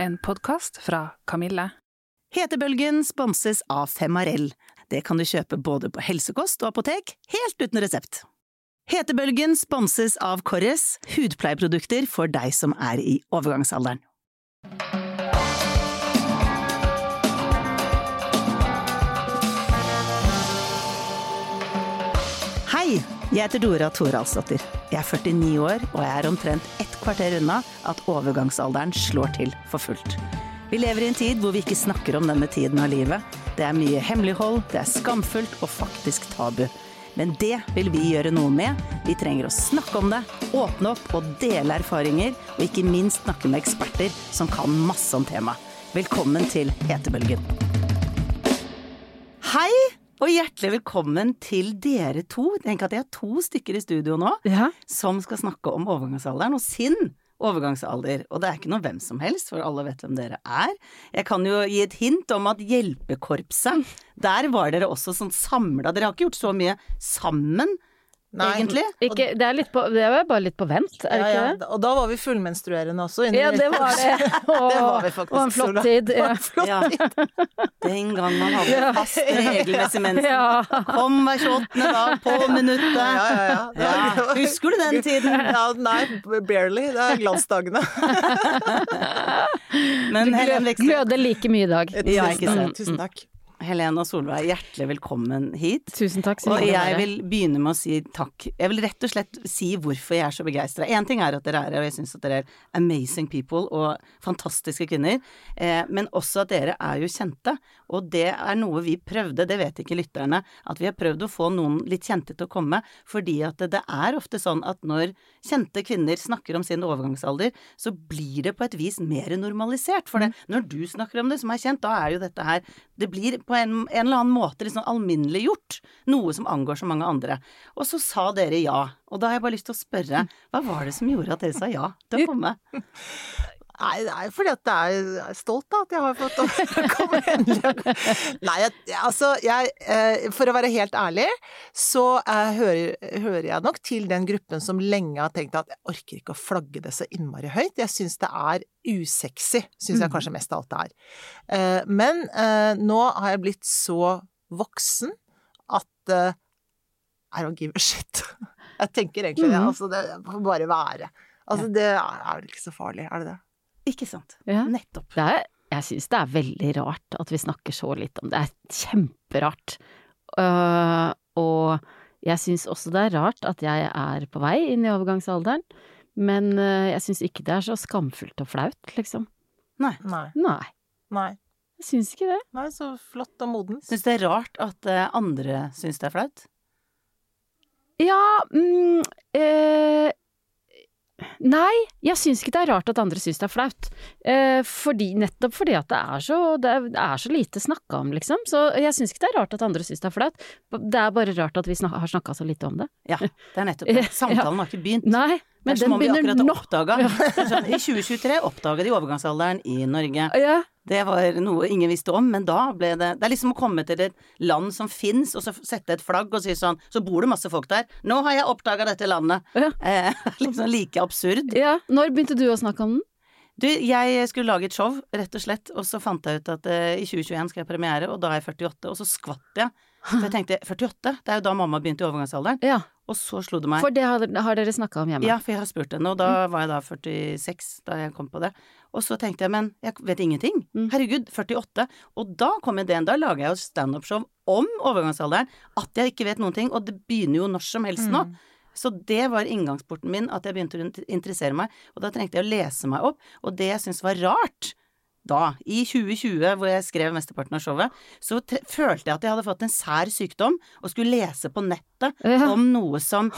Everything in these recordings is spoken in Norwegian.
En podkast fra Kamille. Hetebølgen sponses av Femarell. Det kan du kjøpe både på helsekost og apotek, helt uten resept. Hetebølgen sponses av Korres, hudpleieprodukter for deg som er i overgangsalderen. Jeg heter Dora Thoralsdottir. Jeg er 49 år, og jeg er omtrent ett kvarter unna at overgangsalderen slår til for fullt. Vi lever i en tid hvor vi ikke snakker om denne tiden av livet. Det er mye hemmelighold, det er skamfullt og faktisk tabu. Men det vil vi gjøre noe med. Vi trenger å snakke om det, åpne opp og dele erfaringer, og ikke minst snakke med eksperter som kan masse om temaet. Velkommen til Hetebølgen. Hei, og hjertelig velkommen til dere to. Tenk at jeg har to stykker i studio nå Ja. som skal snakke om overgangsalderen og sin overgangsalder. Og det er ikke noe hvem som helst, for alle vet hvem dere er. Jeg kan jo gi et hint om at Hjelpekorpset, der var dere også sånn samla. Dere har ikke gjort så mye sammen, Nei. egentlig. Ikke, det, er litt på, det er bare litt på vent, er det Ja, ikke ja. det? Og da var vi fullmenstruerende også. inni- Ja, det var det. Og, Det var vi faktisk, og en flott Sola. tid. Ja. Flott Ja. tid. Den gang man hadde Ja. fast regelmessig mensen. Ja. Kom hver 28. dag på minuttet. Ja, ja, ja. Ja, Husker du den tiden? Ja, nei, barely. Det er glansdagene. Men Helen Gløder like mye i dag. Ja, ikke sant. Tusen takk. Helene og Solveig, hjertelig velkommen hit. Tusen takk. Og jeg vil begynne med å si takk. Jeg vil rett og slett si hvorfor jeg er så begeistra. Én ting er at dere er her, og jeg syns at dere er amazing people og fantastiske kvinner. Eh, men også at dere er jo kjente. Og det er noe vi prøvde, det vet ikke lytterne, at vi har prøvd å få noen litt kjente til å komme. Fordi at det, det er ofte sånn at når kjente kvinner snakker om sin overgangsalder, så blir det på et vis mer normalisert. For det, når du snakker om det som er kjent, da er jo dette her Det blir på en, en eller annen måte liksom alminneliggjort. Noe som angår så mange andre. Og så sa dere ja. Og da har jeg bare lyst til å spørre, hva var det som gjorde at dere sa ja til å komme? Nei, det er fordi at jeg er stolt av at jeg har fått å komme endelig. Nei, jeg, altså, jeg eh, For å være helt ærlig, så jeg hører, hører jeg nok til den gruppen som lenge har tenkt at jeg orker ikke å flagge det så innmari høyt. Jeg syns det er usexy, syns jeg kanskje mest av alt det er. Eh, men eh, nå har jeg blitt så voksen at eh, I don't give a shit. Jeg tenker egentlig det. Mhm. Altså, det får bare være. Altså, det er er vel ikke så farlig, er det det? Ikke sant? Ja. Nettopp. Det er, jeg syns det er veldig rart at vi snakker så litt om det. Det er kjemperart. Uh, og jeg syns også det er rart at jeg er på vei inn i overgangsalderen. Men uh, jeg syns ikke det er så skamfullt og flaut, liksom. Nei. Nei. Nei, Nei. jeg syns ikke det. Nei, så flott og modent. Syns det er rart at uh, andre syns det er flaut? Ja mm, eh, Nei, jeg syns ikke det er rart at andre syns det er flaut. Eh, fordi, nettopp fordi at det er så, det er, det er så lite snakka om, liksom. Så jeg syns ikke det er rart at andre syns det er flaut. Det er bare rart at vi snak har snakka så lite om det. Ja, det er nettopp det. Samtalen har ikke begynt. Nei, men den begynner nå. oppdaga sånn, I 2023 oppdaga de overgangsalderen i Norge. Ja, Det var noe ingen visste om, men da ble det Det er liksom å komme til et land som fins, og så sette et flagg og si sånn Så bor det masse folk der. Nå har jeg oppdaga dette landet. Ja. Eh, liksom like absurd. ja. Når begynte du å snakke om den? Du, jeg skulle lage et show, rett og slett, og så fant jeg ut at eh, i 2021 skal jeg premiere, og da er jeg 48, og så skvatt jeg. Så jeg tenkte 48, det er jo da mamma begynte i overgangsalderen. Ja, Og så slo det meg. for det har, har dere snakka om hjemme. Ja, for jeg har spurt henne, og da var jeg da 46 da jeg kom på det. Og så tenkte jeg, men jeg vet ingenting. Mm. Herregud, 48. Og da kom ideen, da lager jeg jo standup-show om overgangsalderen. At jeg ikke vet noen ting, og det begynner jo når som helst nå. Så det var inngangsporten min, at jeg begynte å interessere meg. Og da trengte jeg å lese meg opp. Og det jeg syntes var rart da, i 2020, hvor jeg skrev mesteparten av showet, så følte jeg at jeg hadde fått en sær sykdom, og skulle lese på nettet Ja. om noe som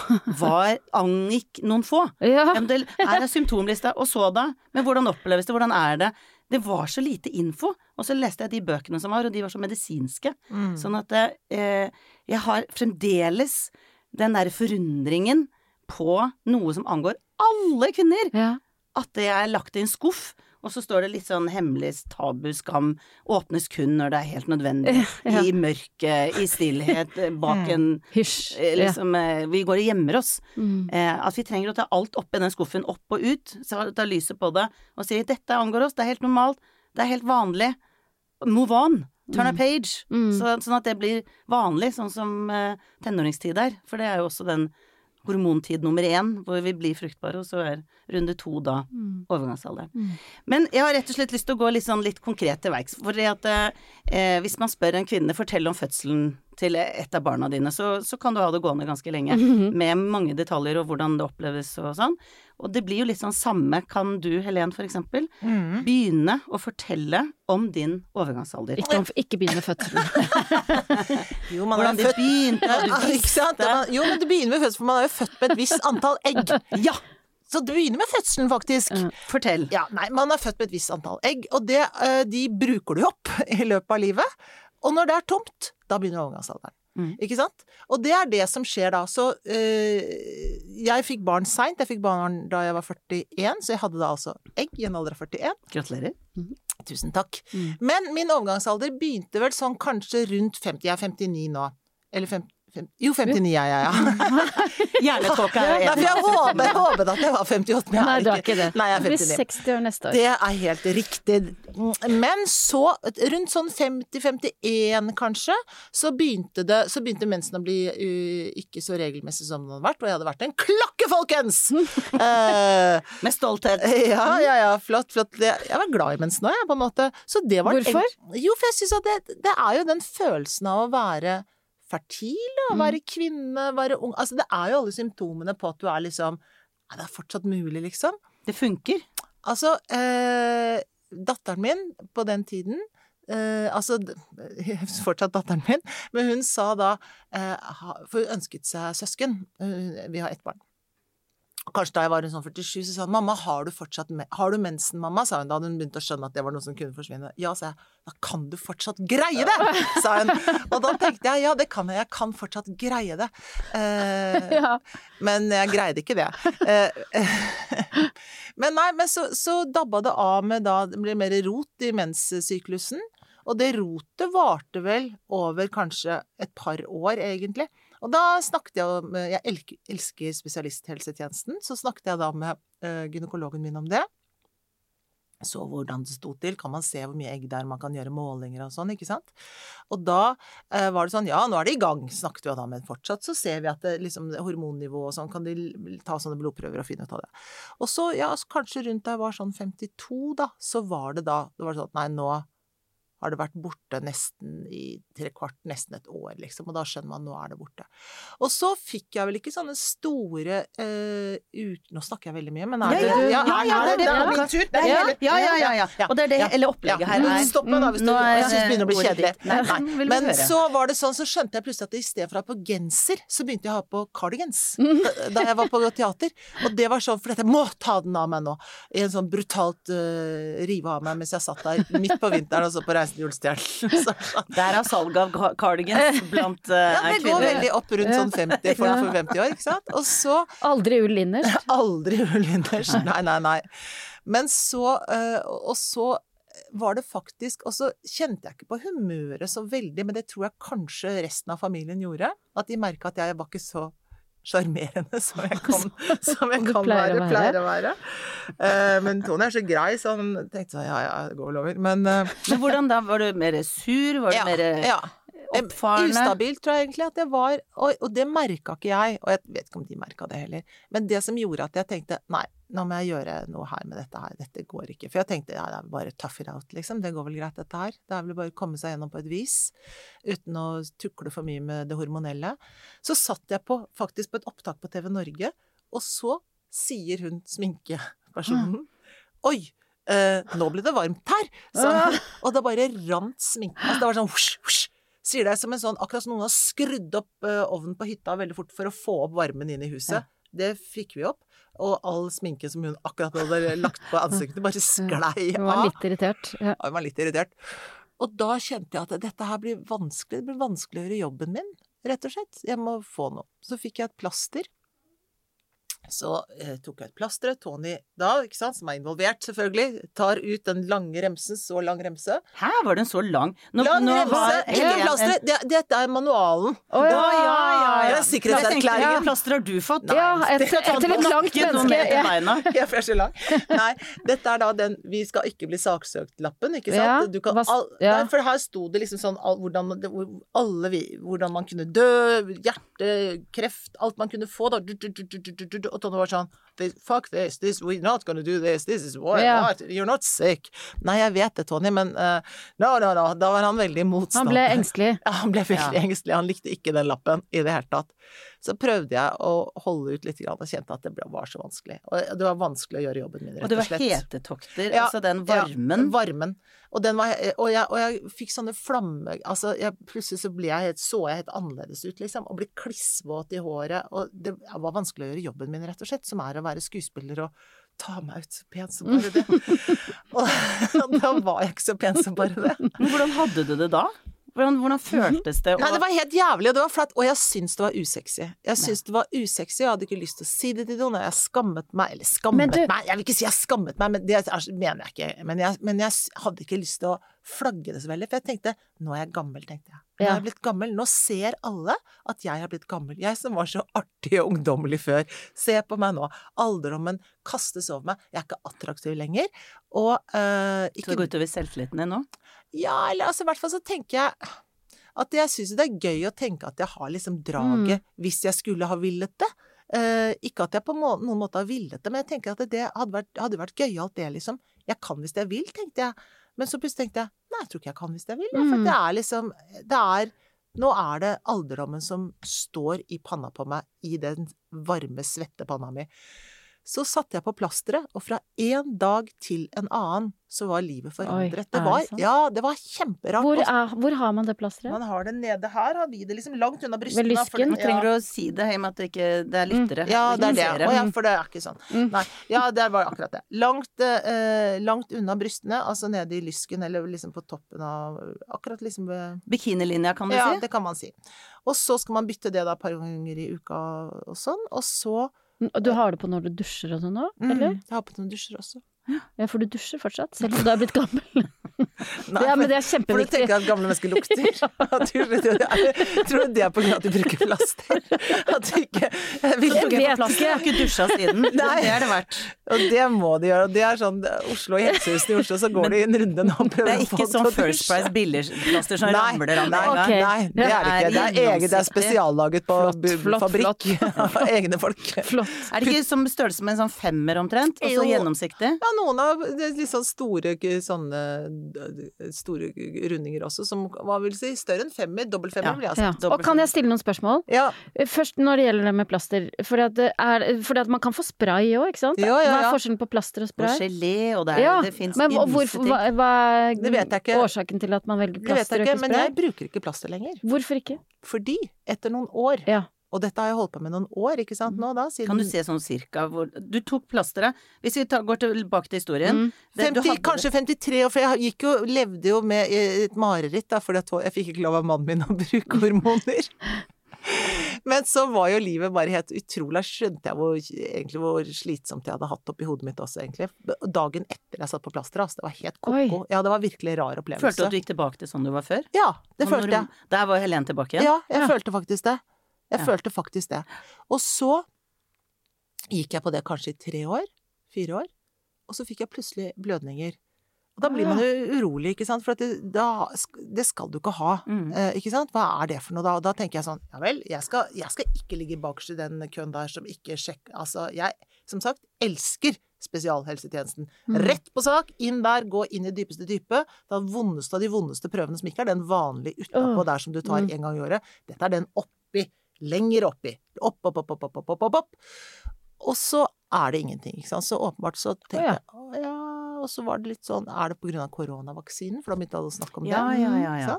var angikk noen få. Ja. Det, her er symptomlista, og så da? Men hvordan oppleves det, hvordan er det? Det var så lite info, og så leste jeg de bøkene som var, og de var så medisinske. Mm. Sånn at eh, jeg har fremdeles den derre forundringen på noe som angår alle kvinner. ja. At det er lagt i en skuff, og så står det litt sånn hemmelig tabu, skam, åpnes kun når det er helt nødvendig, Ja. i mørket, i stillhet, eh, bak en Hysj. eh, liksom, ja. Vi går og gjemmer oss. Mm. Eh, at vi trenger å ta alt oppi den skuffen, opp og ut, ta lyset på det, og si 'dette angår oss, det er helt normalt, det er helt vanlig'. Move on. Turn a page. Mm. Så, sånn at det blir vanlig, sånn som eh, tenåringstid er. For det er jo også den hormontid nummer én, hvor vi blir fruktbare, og så er runde to da Mm. overgangsalderen. Mm. Men jeg har rett og slett lyst til å gå litt, sånn, litt konkret til verks. For at eh, hvis man spør en kvinne fortell om fødselen til et av barna dine, så, så kan du ha det gående ganske lenge. Mhm. Med mange detaljer og hvordan det oppleves og sånn. Og det blir jo litt sånn samme. Kan du, Helen for eksempel, Mm. begynne å fortelle om din overgangsalder? Ikke, om- ikke begynn med fødselen. Jo, man Hvordan er født begynte, du ikke sant? visste. Jo, men det begynner med fødselen, for man er jo født med et visst antall egg. Ja, Så det begynner med fødselen, faktisk. Ja. fortell. Ja, nei, man er født med et visst antall egg, og det, eh, de bruker du opp i løpet av livet. Og når det er tomt, da begynner overgangsalderen. Mm. Ikke sant? Og det er det som skjer da. Så øh, jeg fikk barn seint. Jeg fikk barn da jeg var 41, så jeg hadde da altså egg i en alder av 41. Gratulerer. Tusen takk. Mm. Men min overgangsalder begynte vel sånn kanskje rundt 50. Jeg er 59 nå. Eller 50, Jo, 59 er jeg, ja. Hjernetåke er jeg enig jeg håpet, håpet at jeg var 58, men jeg Nei, er ikke det. Nei, jeg er 59. Du blir 60 år neste år. Det er helt riktig. Men så, rundt sånn 50-51 kanskje, så begynte, det, så begynte mensen å bli uh, ikke så regelmessig som den hadde vært, og jeg hadde vært en klokke, folkens! uh, Med stolthet. ja, ja, ja, flott, flott. Jeg var glad i mensen òg, jeg, på en måte. Så det var Hvorfor? Jo, for jeg syns at det, det er jo den følelsen av å være fertil, da. Mm. Være kvinne, være ung. Altså, det er jo alle symptomene på at du er liksom Nei, det er fortsatt mulig, liksom. Det funker. Altså, eh, datteren min på den tiden eh, Altså, fortsatt datteren min, men hun sa da eh, For hun ønsket seg søsken. Vi har ett barn. Kanskje da jeg var en sånn 47, så sa hun 'mamma, har du fortsatt har du mensen, mamma?' sa hun. Da hadde hun begynt å skjønne at det var noe som kunne forsvinne. Ja, sa jeg. Da kan du fortsatt greie det! sa hun. Og da tenkte jeg ja, det kan jeg. Jeg kan fortsatt greie det. Eh, Ja. men jeg greide ikke det. Eh, men nei, men så, så dabba det av med da Det ble mer rot i menssyklusen. Og det rotet varte vel over kanskje et par år, egentlig. Og da snakket jeg om Jeg elsker, spesialisthelsetjenesten, så snakket jeg da med eh, gynekologen min om det. Så hvordan det sto til, kan man se hvor mye egg det er, man kan gjøre målinger og sånn, ikke sant. Og da eh, var det sånn, ja, nå er det i gang, snakket vi da, men fortsatt så ser vi at det, liksom, hormonnivå og sånn, kan de ta sånne blodprøver og finne ut av det. Og så, ja, så kanskje rundt da jeg var sånn 52 da, så var det da, det var sånn, nei, nå har det vært borte nesten i tre kvart, nesten et år, liksom, og da skjønner man nå er det borte. Og så fikk jeg vel ikke sånne store uh, ut... Nå snakker jeg veldig mye, men er det ja, ja, det, er min tur? Det Ja, ja, ja, ja, ja. Og det er det hele opplegget her er. Stopp meg da hvis du synes det begynner å bli kjedelig. Nei, Nei. Men så var det sånn, så skjønte jeg plutselig at i stedet for å ha på genser, så begynte jeg å ha på cardigans. Da, da jeg var på teater. Og det var sånn, for dette må ta den av meg nå. I en sånn brutalt uh, rive av meg mens jeg satt der midt på vinteren og så på Reisen til julestjernen. Der er salget av ca- cardigans blant uh, Ja, det går veldig opp rundt sånn 50 for, for 50 år, ikke sant. Og så Aldri ull innerst. Aldri ull innerst. Nei, nei, nei. Men så uh, Og så var det faktisk Og så kjente jeg ikke på humøret så veldig, men det tror jeg kanskje resten av familien gjorde. At de merka at jeg var ikke så sjarmerende som jeg kan, som jeg kan pleier være, pleier å være. Uh, men Tony er så grei, så han tenkte sånn ja ja, det går vel over. Men uh, Men hvordan da? Var du mer sur? Var du ja, mer ja. Oppfarende? Ustabilt, tror jeg egentlig at jeg var, og, og det merka ikke jeg, og jeg vet ikke om de merka det heller, men det som gjorde at jeg tenkte nei, nå må jeg gjøre noe her med dette her, dette går ikke. For jeg tenkte ja, det er bare tough it out, liksom, det går vel greit dette her. Det er vel bare å komme seg gjennom på et vis, uten å tukle for mye med det hormonelle. Så satt jeg på, faktisk på et opptak på TV Norge, og så sier hun sminkepersonen Oi! Eh, nå ble det varmt her! Så. Og det bare rant sminke. Altså, det var sånn husj, husj. Sier det som en sånn Akkurat som noen har skrudd opp eh, ovnen på hytta veldig fort for å få opp varmen inn i huset. Det fikk vi opp. Og all sminke som hun akkurat hadde lagt på ansiktet, bare sklei Hun var litt irritert. Ja. Hun var litt irritert. Og da kjente jeg at dette her blir vanskelig. Det blir vanskelig å gjøre jobben min, rett og slett. Jeg må få noe. Så fikk jeg et plaster Så eh, tok jeg ut plasteret. Tony da, ikke sant, som er involvert selvfølgelig, tar ut den lange remsen, så lang remse. Hæ, var den så lang? Nå, lang nå remse, var, ikke Helen en- Dette Det, er manualen. Å ja. Ja, ja, ja. Det er sikkerhetserklæringen. Hvilket plaster har du fått? Ja, et- det tatt et på langt menneske, ja. beina. Ja, for jeg er så lang. Nei, dette er da den 'vi skal ikke bli saksøkt'-lappen, ikke sant? Ja, Du kan, hva s- all, ja. nei, for her sto det liksom sånn all, hvordan, man- det, alle vi, hvordan man kunne dø, hjerte, kreft, alt man kunne få, da. Du, du, du, du, du, du, du, Og Tone var sånn Fuck this, this, we're not gonna do this, this is what, yeah. what, you're not sick. Nei, jeg vet det, Tony, men uh, no, no, no. Da var han veldig Han motstander. ble engstelig. Ja, han ble veldig Ja. engstelig. Han likte ikke den lappen i det hele tatt. Så prøvde jeg å holde ut litt og kjente at det var så vanskelig. Og det var vanskelig å gjøre jobben min, rett Og det og var hetetokter, Ja, altså den varmen. Ja, varmen. Og, den var, og, jeg, og jeg fikk sånne flamme... Altså, jeg, plutselig så jeg helt, så jeg helt annerledes ut, liksom. Og ble klissvåt i håret. Og det var vanskelig å gjøre jobben min, rett og slett, som er å være skuespiller og ta meg ut så pen som bare det. og, og da var jeg ikke så pen som bare det. Men hvordan hadde du det da? Hvordan, hvordan føltes det? Nei, det var helt jævlig, og det var flaut. Og jeg syns det var usexy. Jeg syns det var usexy, jeg hadde ikke lyst til å si det til noen. og Jeg skammet meg, eller skammet du- meg Jeg vil ikke si jeg skammet meg, men det er, mener jeg ikke. Men jeg, men jeg hadde ikke lyst til å flagge det så veldig, for jeg tenkte nå er jeg gammel, tenkte jeg. Nå er jeg blitt gammel. Nå ser alle at jeg har blitt gammel. Jeg som var så artig og ungdommelig før. Se på meg nå. Alderdommen kastes over meg. Jeg er ikke attraktiv lenger. Og uh, Skal Så det går utover selvtilliten din nå? ja, eller altså i hvert fall så tenker jeg at jeg syns det er gøy å tenke at jeg har liksom draget Mm. hvis jeg skulle ha villet det. Uh, ikke at jeg på må noen måte har villet det, men jeg tenker at det hadde vært, hadde vært gøyalt det, liksom. Jeg kan hvis jeg vil, tenkte jeg. Men så plutselig tenkte jeg nei, jeg tror ikke jeg kan hvis jeg vil. Mm. For det er liksom Det er Nå er det alderdommen som står i panna på meg, i den varme, svette panna mi. Så satte jeg på plasteret, og fra en dag til en annen så var livet forandret. Oi, det var, det ja, det var kjemperart. Hvor, er, hvor har man det plasteret? man har det nede her, har vi det liksom langt unna brystene. Ved for lysken? Nå trenger du å si det, i og med at det ikke det er lyttere. Ja, det er det. Å ja, for det er ikke sånn. Mm. Nei. Ja, det var akkurat det. Langt, eh, langt unna brystene, altså nede i lysken, eller liksom på toppen av Akkurat liksom ved Bikinilinja, kan du Ja, si. det kan man si. Og så skal man bytte det da et par ganger i uka og sånn, og så Og du har det på når du dusjer og sånn òg, mm, eller? Jeg har på når jeg dusjer også. Ja, for du dusjer fortsatt, selv om du er blitt gammel. Nei, ja, men det er kjempeviktig. For du tenker at gamle mennesker lukter? Du, tror du det er på grunn av at du bruker plaster? At du ikke vil Jeg vet Plaster har ikke dusja siden. Nei. Det er det verdt. Og det må de gjøre. Og det er sånn Oslo, og helsehusene i Oslo, så går de en runde nå og Det prøver er å få ikke folk sånn til å First dusje. Price billigplaster som ramler av deg. nei, en gang. Ok. nei, det er det ikke. Det er eget, det er spesiallaget på Flott, fabrikk. Egne folk. Flott. Er det ikke som størrelse med en sånn femmer omtrent? Og så gjennomsiktig? Ja, noen av de litt sånn store sånne store rundinger også, som hva vil si større enn femmer. Dobbel femmer, Ja. vil jeg si. Ja. Og kan jeg stille noen spørsmål? Ja. Først når det gjelder det med plaster. For at, det er, fordi at man kan få spray òg, ikke sant? Ja, ja, Hva er forskjellen på plaster og Og spray? gelé, og det, er, Ja, det fins men ymse ting. hva, hva er vet jeg ikke. årsaken til at man velger Det vet plaster jeg og ikke, ikke men jeg bruker ikke plaster lenger. Hvorfor ikke? Fordi etter noen år, Ja. Og dette har jeg holdt på med noen år, ikke sant, nå da, siden Kan du se sånn cirka hvor Du tok plasteret. Hvis vi tar, går tilbake til historien Mm. det, 50, hadde- kanskje 53 år, for jeg gikk jo, levde jo med et mareritt, da, fordi jeg fikk ikke lov av mannen min å bruke hormoner. Men så var jo livet bare helt utrolig, skjønte jeg hvor, egentlig hvor slitsomt jeg hadde hatt oppi hodet mitt også, egentlig. Dagen etter jeg satt på plasteret, altså, det var helt ko-ko. Ja, det var virkelig rar opplevelse. Følte du at du gikk tilbake til sånn du var før? Ja, det Sånn følte jeg. Der var Helen tilbake igjen? Ja, jeg Ja. følte faktisk det. Jeg Ja. følte faktisk det. Og så gikk jeg på det kanskje i tre år, fire år, og så fikk jeg plutselig blødninger. Og da blir man jo urolig, ikke sant, for det, da, det skal du ikke ha. Mm. Eh, ikke sant? Hva er det for noe da? Og da tenker jeg sånn, ja vel, jeg skal, jeg skal ikke ligge bakerst i den køen der som ikke sjekker Altså, jeg, som sagt, elsker spesialhelsetjenesten. Mm. Rett på sak, inn der, gå inn i dypeste dype. Da vondeste av de vondeste prøvene som ikke er den vanlige utapå oh. der som du tar Mm. en gang i året. Dette er den oppi. Lenger oppi. Opp, opp, opp, opp, opp, opp, opp, opp. Og så er det ingenting, ikke sant. Så åpenbart så tenkte jeg å ja. og så var det litt sånn Er det på grunn av koronavaksinen? For da begynte alle å snakke om ja, den. Ja, ja, ja.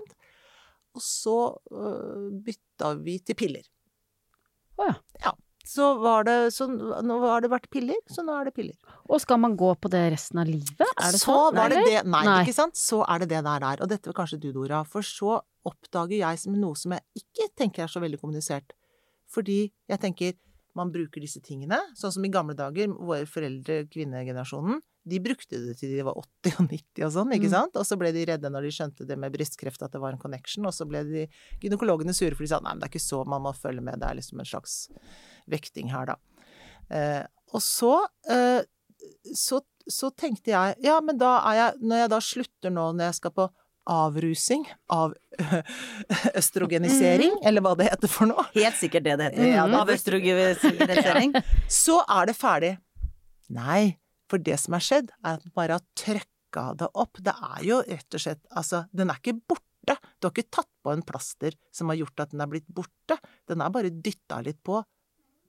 Og så øh, uh, bytta vi til piller. Å ja. ja. Så var det så Nå har det vært piller, så nå er det piller. Og skal man gå på det resten av livet? Er det så sånn? var det det Nei, Nei. ikke sant? Så er det det der er. Og dette vil kanskje du, Dora. For så oppdager jeg som noe som jeg ikke tenker er så veldig kommunisert. Fordi jeg tenker man bruker disse tingene. Sånn som i gamle dager, våre foreldre, kvinnegenerasjonen, de brukte det til de var 80 og 90 og sånn, ikke Mm. sant? Og så ble de redde når de skjønte det med brystkreft, at det var en connection, og så ble de gynekologene sure for de sa nei, men det er ikke så man må følge med, det er liksom en slags vekting her, da. Eh, og så, eh, så, så tenkte jeg, ja, men da er jeg, når jeg da slutter nå, når jeg skal på avrusing av østrogenisering, eller hva det heter for noe, Helt sikkert det det heter. Ja, Av østrogenisering. så er det ferdig. Nei, for det som er skjedd, er at man bare har trøkka det opp. Det er jo rett og slett Altså, den er ikke borte. Du har ikke tatt på en plaster som har gjort at den er blitt borte. Den er bare dytta litt på.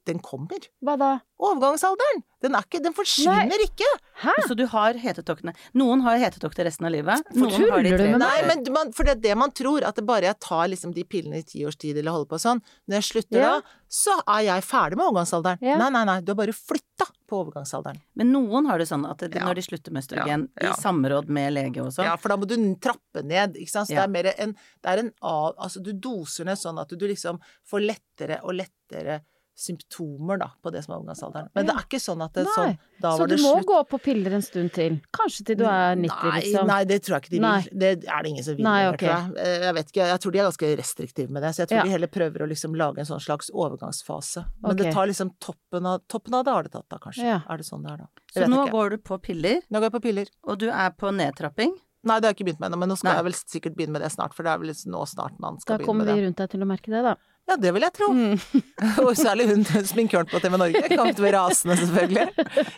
Den kommer. Hva da? Overgangsalderen! Den er ikke Den forsvinner ikke! Hæ? Så du har hetetoktene. Noen har hetetokter resten av livet. Noen har de tre? Nei, men man, for det er det man tror, at det bare jeg tar liksom de pillene i ti års tid eller holder på sånn. Når jeg slutter Ja. da, så er jeg ferdig med overgangsalderen. Ja. Nei, nei, nei, du har bare flytta på overgangsalderen. Men noen har det sånn at det, Ja. når de slutter med østrogen, Ja, ja. i samråd med lege og sånn Ja, for da må du trappe ned, ikke sant. Så Ja. det er mer en Det er en av Altså, du doser ned sånn at du liksom får lettere og lettere symptomer, da, på det som er overgangsalderen. Men det er ikke sånn at det Nei. sånn Da Så var du må gå på piller en stund til? Kanskje til du er 90, nei, liksom? Nei, det tror jeg ikke de vil. Nei. Det er det ingen som vil Nei, okay. jeg. Eh, Jeg vet ikke, jeg tror de er ganske restriktive med det. Så jeg tror Ja. de heller prøver å liksom lage en sånn slags overgangsfase. Men det tar liksom toppen av Toppen av det har det tatt, da, kanskje. Ja. Er det sånn det er, da? Så Jeg så nå ikke. går du på piller, Nå går jeg på piller. og du er på nedtrapping. Nei, det har jeg ikke begynt med ennå, men nå skal Nei. jeg vel sikkert begynne med det snart, for det er vel nå snart man skal Da begynne kommer med vi det. rundt deg til å merke det, da. Ja, det vil jeg tro. Og særlig hun sminkøren på TV Norge. kan til å være rasende, selvfølgelig.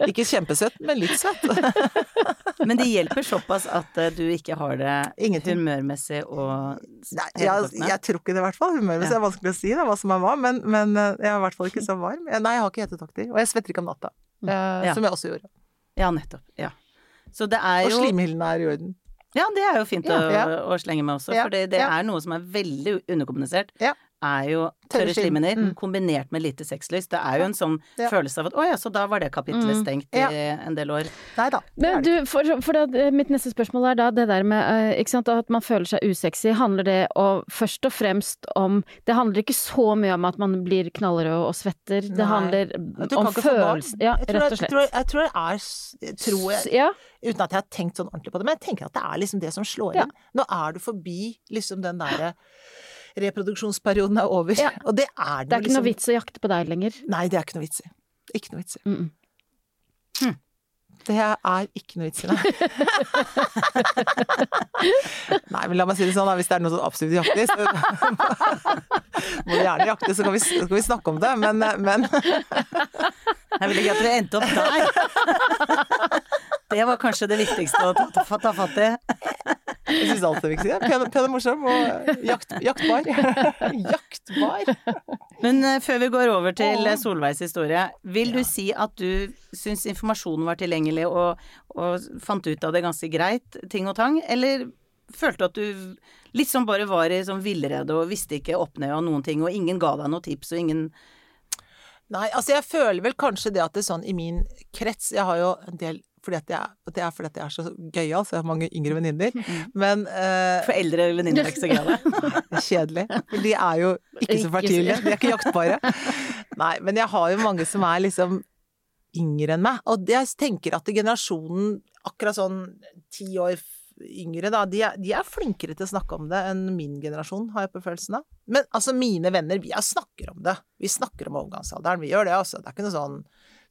Ikke kjempesøtt, men litt søtt. Men det hjelper såpass at eh, du ikke har det Ingenting. humørmessig og Nei, jeg, jeg tror ikke det, i hvert fall. Humørmessig Ja. er vanskelig å si da, hva som er hva, men, men eh, jeg er i hvert fall ikke så varm. Nei, jeg har ikke hetetokter. Og jeg svetter ikke om natta. eh, Ja. Som jeg også gjorde. Ja, nettopp. Ja. Så det er Og jo slimhinnene er i orden. Ja, det er jo fint å, Ja. å slenge med også, Ja, for det, det ja. er noe som er veldig underkommunisert. Ja. Er jo Tørre slimhinner Mm. kombinert med lite sexlyst. Det er jo en sånn Ja. følelse av at å ja, så da var det kapitlet Mm. stengt Ja. i en del år. Nei da. Men du, for, for det, eh, mitt neste spørsmål er da det der med eh, ikke sant, at man føler seg usexy. Handler det og, først og fremst om Det handler ikke så mye om at man blir knallrød og svetter. Det handler om kan ikke få barn. følelse Ja, Jeg tror, rett og jeg, tror, jeg tror det er jeg tror jeg, Ja, Uten at jeg har tenkt sånn ordentlig på det, men jeg tenker at det er liksom det som slår Ja. inn. Nå er du forbi liksom den derre reproduksjonsperioden er over. Ja. Og det er det er ikke liksom noe vits å jakte på deg lenger. Nei, det er ikke noe vits i. Ikke noe vits i. Mm -mm. Det er ikke noe vits i, nei. nei, men la meg si det sånn. Hvis det er noe som absolutt jaktes, så må du gjerne jakte, så kan vi, så kan vi snakke om det. Men, men Jeg vil ikke at dere endte opp der. Det var kanskje det viktigste å ta, ta, ta fatt i. jeg syns alt er viktig. Pen, pen og morsom, og jakt, jaktbar. jaktbar. Men eh, før vi går over til eh, Solveigs historie, vil du si at du syns informasjonen var tilgjengelig og, og fant ut av det ganske greit, ting og tang, eller følte at du liksom bare var i sånn villrede og visste ikke opp ned og noen ting, og ingen ga deg noen tips, og ingen Nei, altså jeg føler vel kanskje det at det er sånn i min krets Jeg har jo en del fordi at jeg, det er fordi at jeg er så gøyal, så jeg har mange yngre venninner. Men uh, For eldre venninner er ikke så gøyale? Er kjedelig. For de er jo ikke så fertile. De er ikke jaktbare. Nei, men jeg har jo mange som er liksom yngre enn meg. Og jeg tenker at generasjonen akkurat sånn ti år yngre, da, de er, de er flinkere til å snakke om det enn min generasjon, har jeg på følelsen av. Men altså, mine venner, vi er snakker om det. Vi snakker om overgangsalderen. Vi gjør det, altså. Det er ikke noe sånn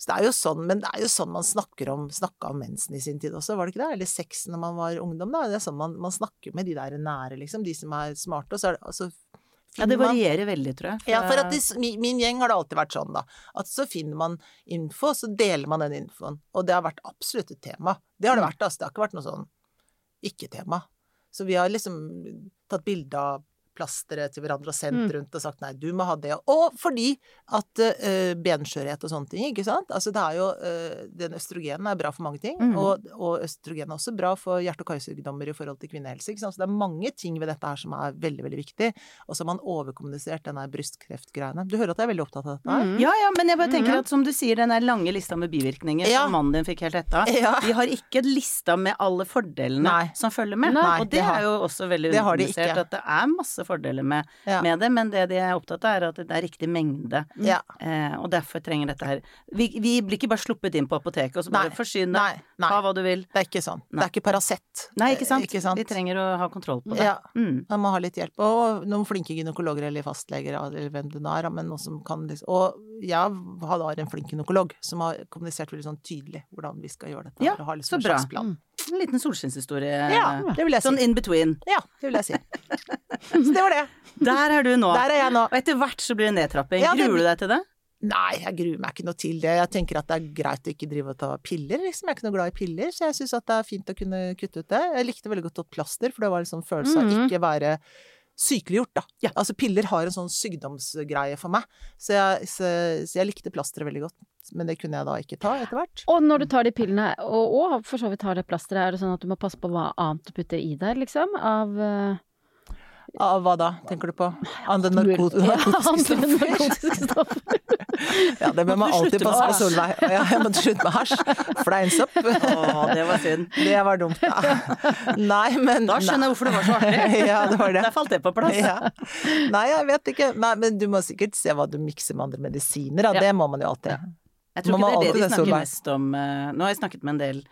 så det er jo sånn, men det er jo sånn man snakker om, snakka om mensen i sin tid også, var det ikke det? Eller sex når man var ungdom, da. Det er sånn man, man snakker med de der nære, liksom. De som er smarte. Og så er det altså Ja, det varierer man- veldig, tror jeg. ja, for at det, min, min gjeng har det alltid vært sånn, da. At så finner man info, så deler man den infoen. Og det har vært absolutt et tema. Det har det vært, altså. Det har ikke vært noe sånn ikke-tema. Så vi har liksom tatt bilde av plasteret til hverandre og sendt Mm. rundt og sagt nei, du må ha det. Og fordi at uh, benskjørhet og sånne ting, ikke sant. Altså det er jo uh, Den østrogenen er bra for mange ting. Mm. Og, og østrogen er også bra for hjerte- og karsykdommer i forhold til kvinnehelse. Ikke sant? Så det er mange ting ved dette her som er veldig, veldig viktig. Og så har man overkommunisert denne brystkreftgreiene. Du hører at jeg er veldig opptatt av dette her? Mm. Ja, ja, men jeg bare tenker Mhm. at som du sier, den der lange lista med bivirkninger Ja. som mannen din fikk helt etter, Ja. de har ikke lista med alle fordelene Nei. som følger med. Nei, og det, det har- er jo også veldig underkommunisert at det er masse masse fordeler med, Ja. med det, men det de er opptatt av, er at det er riktig mengde. Ja. Eh, og derfor trenger dette her vi, vi blir ikke bare sluppet inn på apoteket og så bare Nei. forsyn deg, ta hva du vil. Det er ikke sånn. Nei. Det er ikke Paracet. Nei, ikke sant? Ikke sant? Vi trenger å ha kontroll på det. Ja. Mm. Man må ha litt hjelp. Og noen flinke gynekologer eller fastleger eller hvem det nå er, men noen som kan liksom Og jeg har da en flink gynekolog som har kommunisert veldig sånn tydelig hvordan vi skal gjøre dette. Ja, og har liksom så en bra. plan. En liten solskinnshistorie. Ja, det vil jeg si. Sånn in between. Ja, det vil jeg si. Det var det. Der er du nå. Der er jeg nå. Og etter hvert så blir det nedtrapping. Ja, det- Gruer du deg til det? Nei, jeg gruer meg ikke noe til det. Jeg tenker at det er greit å ikke drive og ta piller, liksom. Jeg er ikke noe glad i piller, så jeg syns at det er fint å kunne kutte ut det. Jeg likte veldig godt plaster, for det var en sånn følelse av Mhm. ikke være sykeliggjort, da. Ja. Altså piller har en sånn sykdomsgreie for meg, så jeg, så, så jeg likte plasteret veldig godt. Men det kunne jeg da ikke ta etter hvert. Og når du tar de pillene, og, og for så vidt har det plasteret, er det sånn at du må passe på hva annet du putter i deg, liksom? Av eh, Av hva da, tenker du på? Andre narko narkotiske stoffer? Ja, det bør man alltid passe på, Solveig. Ja, jeg måtte slutte med hasj. Fleinsopp. Å, det var synd. Det var dumt, da. Nei, men Da skjønner jeg hvorfor det var så artig. Ja, det var det. Der falt det på plass. Ja. Nei, jeg vet ikke. Nei, men du må sikkert se hva du mikser med andre medisiner, da. Ja. Det må man jo alltid. Jeg tror Man ikke det er det de snakker mest om. eh, Nå har jeg snakket med en del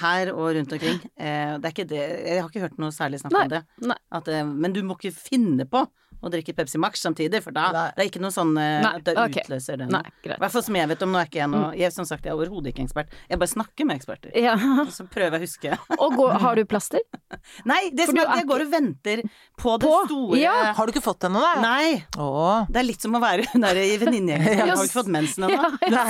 her og rundt omkring. Eh, Det er ikke det Jeg har ikke hørt noe særlig snakk Nei, om det. nei. At, eh, men du må ikke finne på å drikke Pepsi Max samtidig, for da Nei. det er ikke noe sånn eh, Nei, at det okay. utløser det. Noe. I hvert fall som jeg vet om. Nå er ikke jeg noe jeg, Som sagt, jeg er overhodet ikke ekspert. Jeg bare snakker med eksperter. Ja. Og så prøver jeg å huske. Og går, har du plaster? Nei, det som er, jeg går og venter på det store Ja. Har du ikke fått ennå, da? Nei. Åh. Det er litt som å være hun der i venninnegjengen. Har du ikke fått mensen ennå? Ja,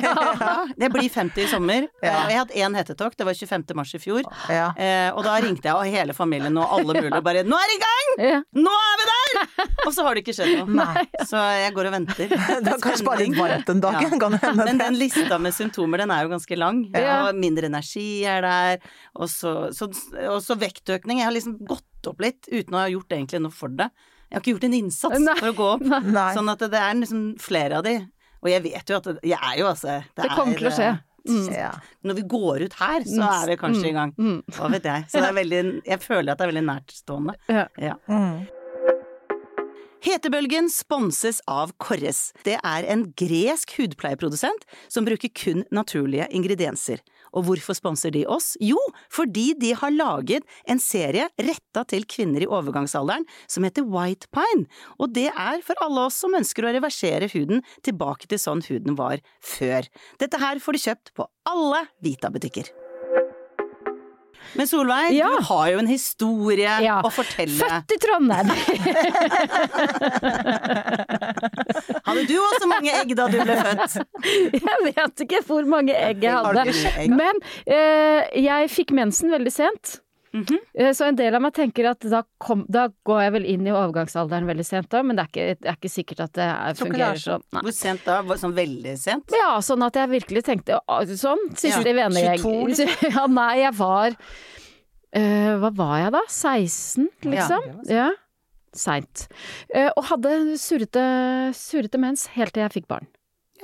Ja, jeg blir 50 i sommer. Ja. har hatt én hetetokt, det var 25. mars i fjor. Ja. Eh, og da ringte jeg og hele familien og alle mulige og bare 'Nå er det i gang! Ja. Nå er vi der!' Og så har det ikke skjedd noe. Nei. Så jeg går og venter. Det er kanskje bare litt varmt den dagen, Ja. kan det hende. Men den lista med symptomer, den er jo ganske lang. Og mindre energi er der. Og så, så, og så vektøkning. Jeg har liksom gått opp litt uten å ha gjort egentlig noe for det. Jeg har ikke gjort en innsats Nei. for å gå opp. Nei. Sånn at det er liksom flere av de. Og jeg vet jo at det, jeg er jo altså Det kommer til å skje. Mm. Ja. Når vi går ut her, så er vi kanskje i gang. Mm. Hva vet jeg. Så det veldig Jeg føler at det er veldig nærtstående. Ja. Ja. Mm. Hetebølgen sponses av Korres. Det er en gresk hudpleieprodusent som bruker kun naturlige ingredienser. Og hvorfor sponser de oss? Jo, fordi de har laget en serie retta til kvinner i overgangsalderen som heter White Pine. Og det er for alle oss som ønsker å reversere huden tilbake til sånn huden var før. Dette her får du kjøpt på alle Vita-butikker. Men Solveig, Ja. du har jo en historie Ja. å fortelle. Født i Trondheim! Hadde du også mange egg da du ble født? Jeg vet ikke hvor mange egg jeg hadde. Men eh, jeg fikk mensen veldig sent. Mhm. -hmm. Så en del av meg tenker at da, kom, da går jeg vel inn i overgangsalderen veldig sent da, men det er ikke, det er ikke sikkert at det er, er fungerer sånn. Hvor sent da? Sånn veldig sent? Ja, sånn at jeg virkelig tenkte sånn, siste Ja, vennegjeng. 22, Ja, nei, jeg var uh, Hva var jeg da? 16, liksom? Ja. Seint. Uh, og hadde surrete, surrete mens helt til jeg fikk barn.